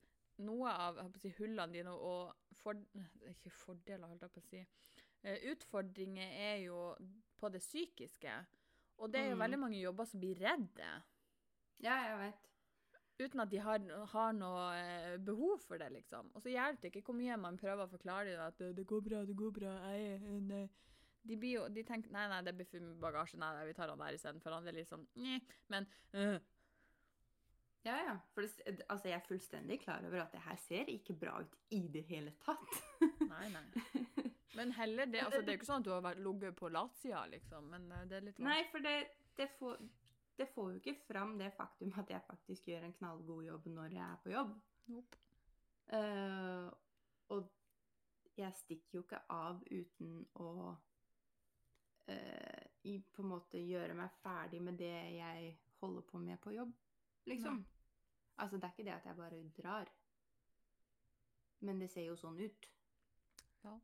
noe av si, hullene dine og for, Ikke fordeler, holdt jeg på å si. Eh, utfordringer er jo på det psykiske. Og det er jo Mm. veldig mange jobber som blir redde. Ja, jeg vet. Uten at de har, har noe eh, behov for det, liksom. Og så hjelper det ikke hvor mye man prøver å forklare dem at det, går bra, det går bra, jeg er en De blir jo, de tenker nei, nei, det blir for mye bagasje, nei, nei, vi tar han der istedenfor. Han er litt sånn Nj, Men øh, Ja, ja. For det, altså, jeg er fullstendig klar over at det her ser ikke bra ut i det hele tatt. (laughs) Nei, nei. Men heller det altså, Det er jo ikke sånn at du har ligget på latsida, liksom. Men eh, det er litt Nei, for det, det, får, det får jo ikke fram det faktum at jeg faktisk gjør en knallgod jobb når jeg er på jobb. Nope. Uh, og jeg stikker jo ikke av uten å eh, i, på en måte gjøre meg ferdig med det jeg holder på med på jobb, liksom. Altså, det er ikke det at jeg bare drar. Men det ser jo sånn ut. Ja.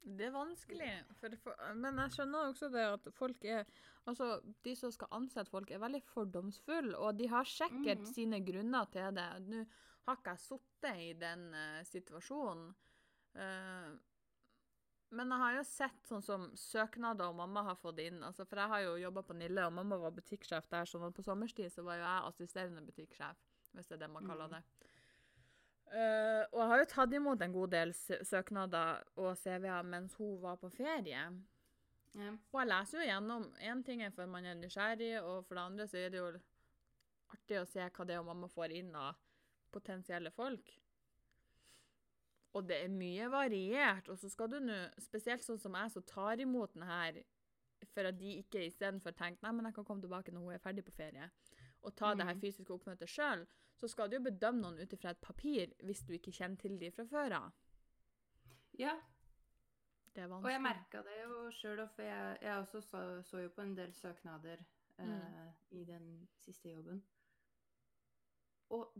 Det er vanskelig. For, for, men jeg skjønner også det at folk er Altså, de som skal ansette folk, er veldig fordomsfulle, og de har sikkert Mhm. sine grunner til det. Nå har ikke jeg sittet i den uh, situasjonen. Eh, men jeg har jo sett sånn som søknader og mamma har fått inn. Altså, for jeg har jo jobba på Nille, og mamma var butikksjef der, sånn at på sommerstid så var jo jeg assisterende butikksjef, hvis det er det man kaller det. det. Uh, og jeg har jo tatt imot en god del søknader og CV-er mens hun var på ferie. Ja. Og jeg leser jo gjennom Én ting er for man er nysgjerrig, og for det andre så er det jo artig å se hva det er mamma får inn av potensielle folk. Og det er mye variert. Og så skal du nå, spesielt sånn som jeg, som tar imot den her for at de ikke istedenfor tenker nei, men jeg kan komme tilbake når hun er ferdig på ferie. og ta det her Mm. fysiske oppmøtet sjøl, så skal du jo bedømme noen ut ifra et papir hvis du ikke kjenner til de fra før av. Ja, Det er og jeg merka det jo sjøl, for jeg, jeg også så, så jo på en del søknader mm. uh, i den siste jobben. Og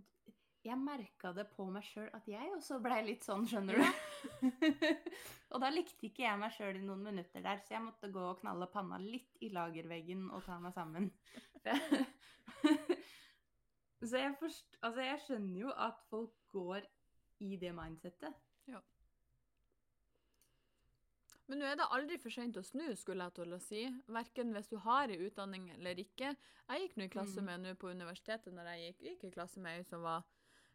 jeg merka det på meg sjøl at jeg også blei litt sånn, skjønner du. (laughs) og da likte ikke jeg meg sjøl i noen minutter der, så jeg måtte gå og knalle panna litt i lagerveggen og ta meg sammen. (laughs) (laughs) så jeg, forst, altså jeg skjønner jo at folk går i det mindsettet. Men nå er det aldri for sent å snu, skulle jeg til å si. Verken hvis du har en utdanning eller ikke. Jeg gikk nå i klasse Mm. med nå på universitetet når jeg gikk, gikk i klasse med ei som var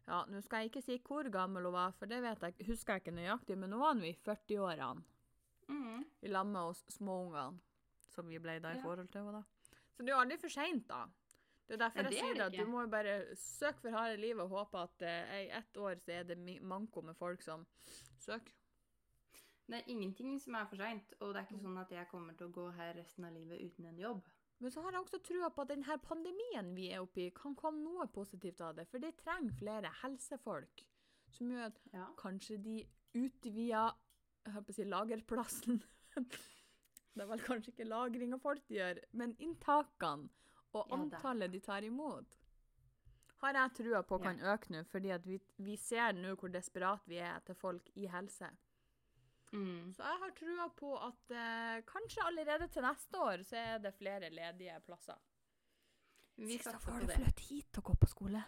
Ja, nå skal jeg ikke si hvor gammel hun var, for det vet jeg, husker jeg ikke nøyaktig, men nå var hun i 40-årene. Mm. I lag med oss småungene, som vi ble da i Ja. forhold til henne. da. Så det er jo aldri for seint, da. Det er derfor Ja, jeg det er sier det at du må jo bare søke for harde livet og håpe at eh, i ett år så er det manko med folk som søker. Det er ingenting som er for seint, og det er ikke Mm. sånn at jeg kommer til å gå her resten av livet uten en jobb. Men så har jeg også trua på at denne pandemien vi er oppe i, kan komme noe positivt av det. For det trenger flere helsefolk. Som gjør at Ja. kanskje de utvider jeg holdt på å si lagerplassen (laughs) Det er vel kanskje ikke lagring av folk de gjør, men inntakene og Ja, antallet de tar imot, har jeg trua på kan øke nå. Fordi vi, vi ser nå hvor desperat vi er etter folk i helse. Mm. Så jeg har trua på at eh, kanskje allerede til neste år så er det flere ledige plasser. Vi Sist på du det. flytte hit og gå på skole.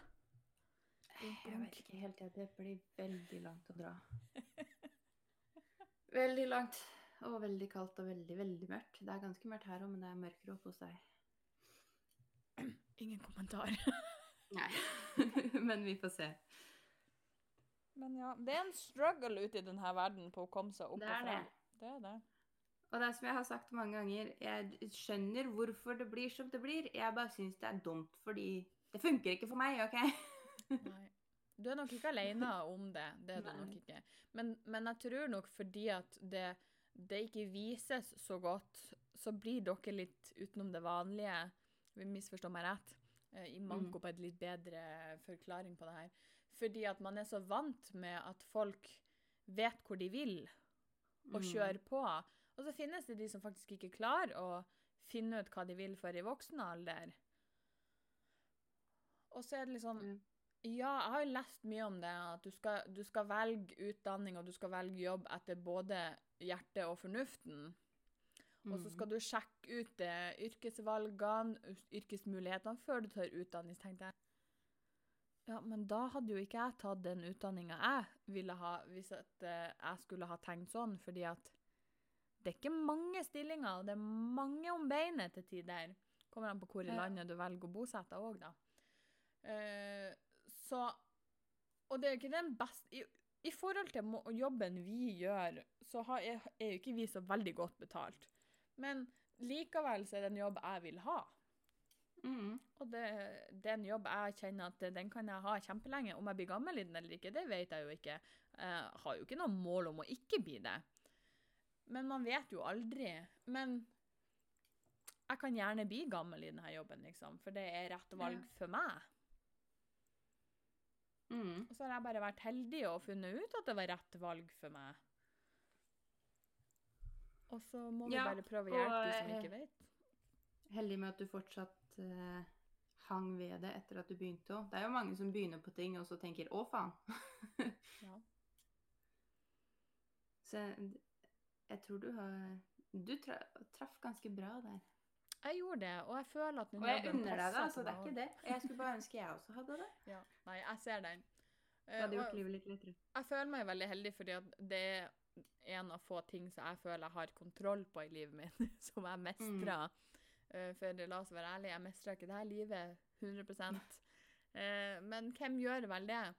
Jeg vet ikke helt, jeg. Det blir veldig langt å dra. (laughs) Veldig langt. Og veldig kaldt og veldig, veldig mørkt. Det er ganske mørkt her òg, men det er mørkere oppe hos deg. Ingen kommentar. (laughs) Nei. (laughs) men vi får se. Men ja, det er en struggle ute i denne verden på å komme seg opp Det og fram. det. Det er det. Og det er som jeg har sagt mange ganger, jeg skjønner hvorfor det blir som det blir. Jeg bare syns det er dumt fordi det funker ikke for meg, OK? Nei. Du er nok ikke alene om det. Det er du Nei. nok ikke. Men, men jeg tror nok fordi at det, det ikke vises så godt, så blir dere litt utenom det vanlige. Vi misforstår meg rett. eh, I manko Mm. på et litt bedre forklaring på det her. Fordi at man er så vant med at folk vet hvor de vil, og Mm. kjører på. Og så finnes det de som faktisk ikke klarer å finne ut hva de vil for i voksen alder. Og så er det liksom Mm. Ja, jeg har jo lest mye om det, at du skal, du skal velge utdanning og du skal velge jobb etter både hjertet og fornuften. Og så Mm. skal du sjekke ut eh, yrkesvalgene, yrkesmulighetene, før du tar utdanning. Tenkte jeg ja, men da hadde jo ikke jeg tatt den utdanninga jeg ville ha, hvis at, uh, jeg skulle ha tenkt sånn, fordi at det er ikke mange stillinger, og det er mange om beinet til tider. Kommer an på hvor i landet du velger å bosette deg òg, da. Uh, så Og det er jo ikke den beste i, I forhold til jobben vi gjør, så har, er, er jo ikke vi så veldig godt betalt. Men likevel så er det en jobb jeg vil ha. Mm. Og det, det er en jobb jeg kjenner at den kan jeg ha kjempelenge. Om jeg blir gammel i den eller ikke, det vet jeg jo ikke. Jeg har jo ikke noe mål om å ikke bli det. Men man vet jo aldri. Men jeg kan gjerne bli gammel i denne jobben, liksom, for det er rett valg Ja. for meg. Mm. Og så har jeg bare vært heldig og funnet ut at det var rett valg for meg. Og så må vi Ja, bare prøve å og, hjelpe de som eh, ikke vet. Heldig med at du fortsatt eh, hang ved det etter at du begynte òg. Det er jo mange som begynner på ting og så tenker 'å, faen'. (laughs) Ja. Så jeg, jeg tror du har Du tra traff ganske bra der. Jeg gjorde det, og jeg føler at den Og jeg unner deg det, altså. Det er ikke det. Jeg skulle bare ønske jeg også hadde det. (laughs) Ja, nei, jeg ser den. Det hadde Eh, gjort livet litt lettere. jeg føler meg veldig heldig, fordi at det er en av få ting som jeg føler jeg har kontroll på i livet mitt, (laughs) som jeg mestrer. Eh, for la oss være ærlige, jeg mestrer ikke det her livet 100 Eh, Men hvem gjør vel det?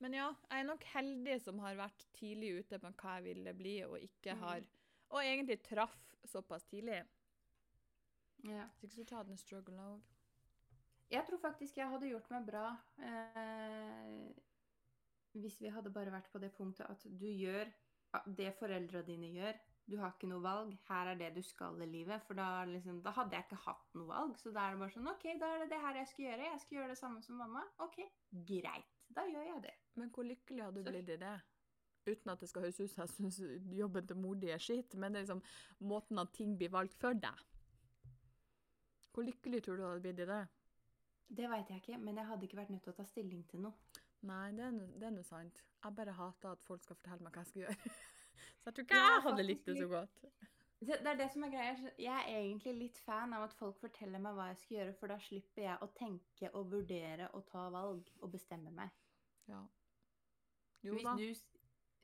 Men ja, jeg er nok heldig som har vært tidlig ute på hva jeg ville bli, og ikke Mm. har Og egentlig traff såpass tidlig. Ja. Så ikke så ta den struggle òg. Jeg tror faktisk jeg hadde gjort meg bra eh, hvis vi hadde bare vært på det punktet at du gjør det foreldra dine gjør, Du har ikke noe valg. Her er det du skal i livet. For da, liksom, da hadde jeg ikke hatt noe valg. Så da er det bare sånn OK, da er det det her jeg skal gjøre. Jeg skal gjøre det samme som mamma. OK, greit. Da gjør jeg det. Men hvor lykkelig hadde du blitt i det? Uten at det skal høres ut som jeg syns jobben til mor di er skitt, men det er liksom måten at ting blir valgt for deg. Hvor lykkelig tror du du hadde blitt i det? Det veit jeg ikke, men jeg hadde ikke vært nødt til å ta stilling til noe. Nei, det er det er nå sant. Jeg bare hater at folk skal fortelle meg hva jeg skal gjøre. (laughs) Så jeg tror ikke Ja, jeg hadde likt det så godt. Det, er det som er greia. Jeg er egentlig litt fan av at folk forteller meg hva jeg skal gjøre, for da slipper jeg å tenke og vurdere og ta valg og bestemme meg. Ja. Jo Hvis du,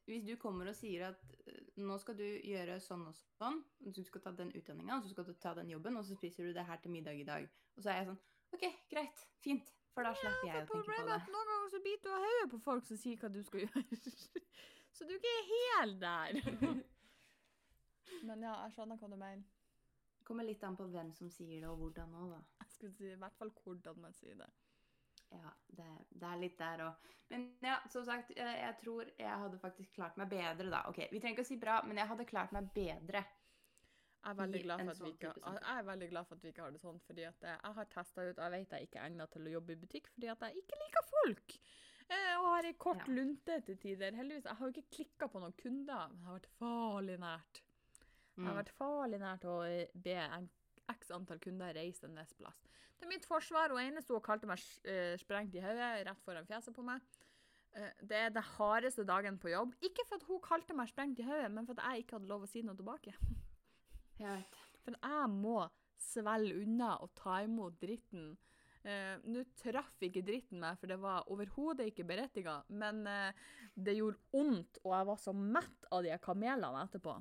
hvis du kommer og sier at eh, nå skal du gjøre sånn og sånn, du skal ta den utdanninga, så skal du ta den jobben, og så spiser du det her til middag i dag. Og så er jeg sånn OK, greit, fint. For da slipper jeg å tenke på det. noen ganger så biter du av hodet på folk som sier hva du skal gjøre. (laughs) så du er ikke helt der. (laughs) Men ja, jeg skjønner hva du mener. Det kommer litt an på hvem som sier det, og hvordan òg, da. Jeg skulle si i hvert fall hvordan man sier det. Ja, det, det er litt der òg. Men ja, som sagt, jeg, jeg tror jeg hadde faktisk klart meg bedre da. OK, vi trenger ikke å si bra, men jeg hadde klart meg bedre. Jeg er veldig glad for at vi sånn ikke, jeg er veldig glad for at vi ikke har det sånn, fordi at eh, jeg har testa ut Jeg vet jeg ikke er egnet til å jobbe i butikk fordi at jeg ikke liker folk. Eh, og har ei kort Ja. lunte til tider. Heldigvis, Jeg har jo ikke klikka på noen kunder, men det har vært farlig nært. Jeg har Mm. vært farlig nært å eh, be x antall kunder reise en viss plass. Til mitt forsvar, hun ene sto og kalte meg eh, sprengt i hodet rett foran fjeset på meg. Det er den hardeste dagen på jobb. Ikke for at hun kalte meg sprengt i hodet, men for at jeg ikke hadde lov å si noe tilbake. Jeg vet. For jeg må svelge unna og ta imot dritten. Eh, Nå traff ikke dritten meg, for det var overhodet ikke berettiga, men eh, det gjorde vondt, og jeg var så mett av de kamelene etterpå.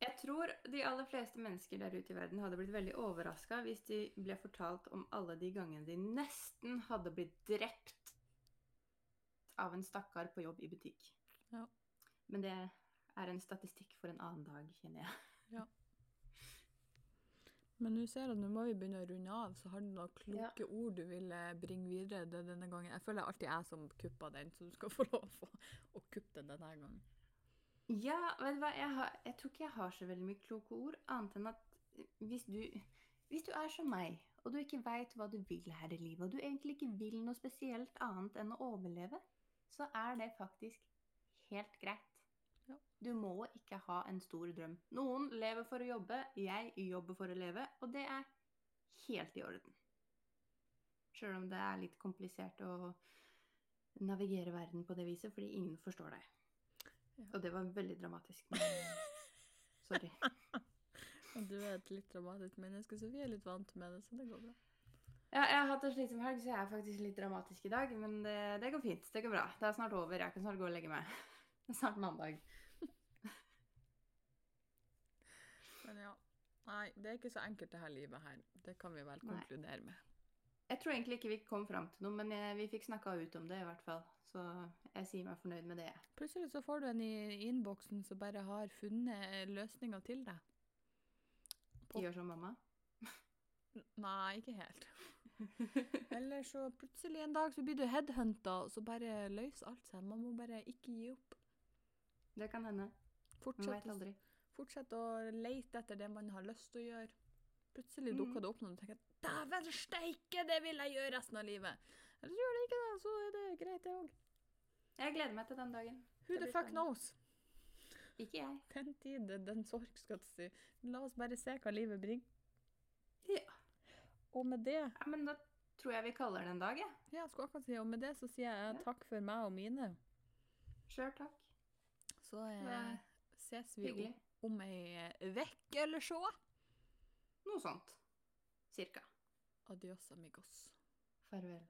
Jeg tror de aller fleste mennesker der ute i verden hadde blitt veldig overraska hvis de ble fortalt om alle de gangene de nesten hadde blitt drept av en stakkar på jobb i butikk. Ja. Men det er en statistikk for en annen dag, kjenner jeg. Men nå ser jeg at nå må vi begynne å runde av, så har du noen kloke ord du vil eh, bringe videre denne gangen? Jeg føler det er alltid jeg som kupper den, så du skal (laughs) få lov å, å kuppe den denne gangen. Ja, vet du hva, jeg, har, jeg tror ikke jeg har så veldig mye kloke ord, annet enn at hvis du, hvis du er som meg, og du ikke veit hva du vil her i livet, og du egentlig ikke vil noe spesielt annet enn å overleve, så er det faktisk helt greit. Ja. Du må ikke ha en stor drøm. Noen lever for å jobbe, jeg jobber for å leve, og det er helt i orden. Sjøl om det er litt komplisert å navigere verden på det viset, fordi ingen forstår deg. Ja. Og det var veldig dramatisk. Men (laughs) sorry. Og du er et litt dramatisk menneske, så vi er litt vant med det, så det går bra. Ja, jeg har hatt en slitsom helg, så jeg er faktisk litt dramatisk i dag. Men det, det går fint. Det går bra. Det er snart over. Jeg kan snart gå og legge meg. (laughs) Det er snart mandag. Men ja. Nei, det er ikke så enkelt det her livet her. Det kan vi vel Nei. konkludere med. Jeg tror egentlig ikke vi kom fram til noe, men jeg, vi fikk snakka ut om det i hvert fall. Så jeg sier meg fornøyd med det. Plutselig så får du en i innboksen som bare har funnet løsninger til deg. På- Gjør som mamma. Nei, ikke helt. (laughs) Eller så plutselig en dag så blir du headhunta, og så bare løser alt seg. Man må bare ikke gi opp. Det kan hende. Man Fortsett, veit aldri. Fortsett å lete etter det man har lyst til å gjøre. Plutselig Mm. dukker det opp noen og tenker Dæven steike, det vil jeg gjøre resten av livet! Eller så gjør det ikke det, så er det greit, det òg. Jeg gleder meg til den dagen. Who the fuck knows? Ikke jeg. Den tid, den sorg, skal du si. La oss bare se hva livet bringer. Ja. Og med det ja. Men da tror jeg vi kaller det en dag, jeg. Ja, jeg skulle akkurat si, og med det så sier jeg Ja. takk for meg og mine. Sjøl takk. Så eh, ses vi Hyggelig. Om, ei uke eller så. Noe sånt. Cirka. Adios, amigos. Farvel.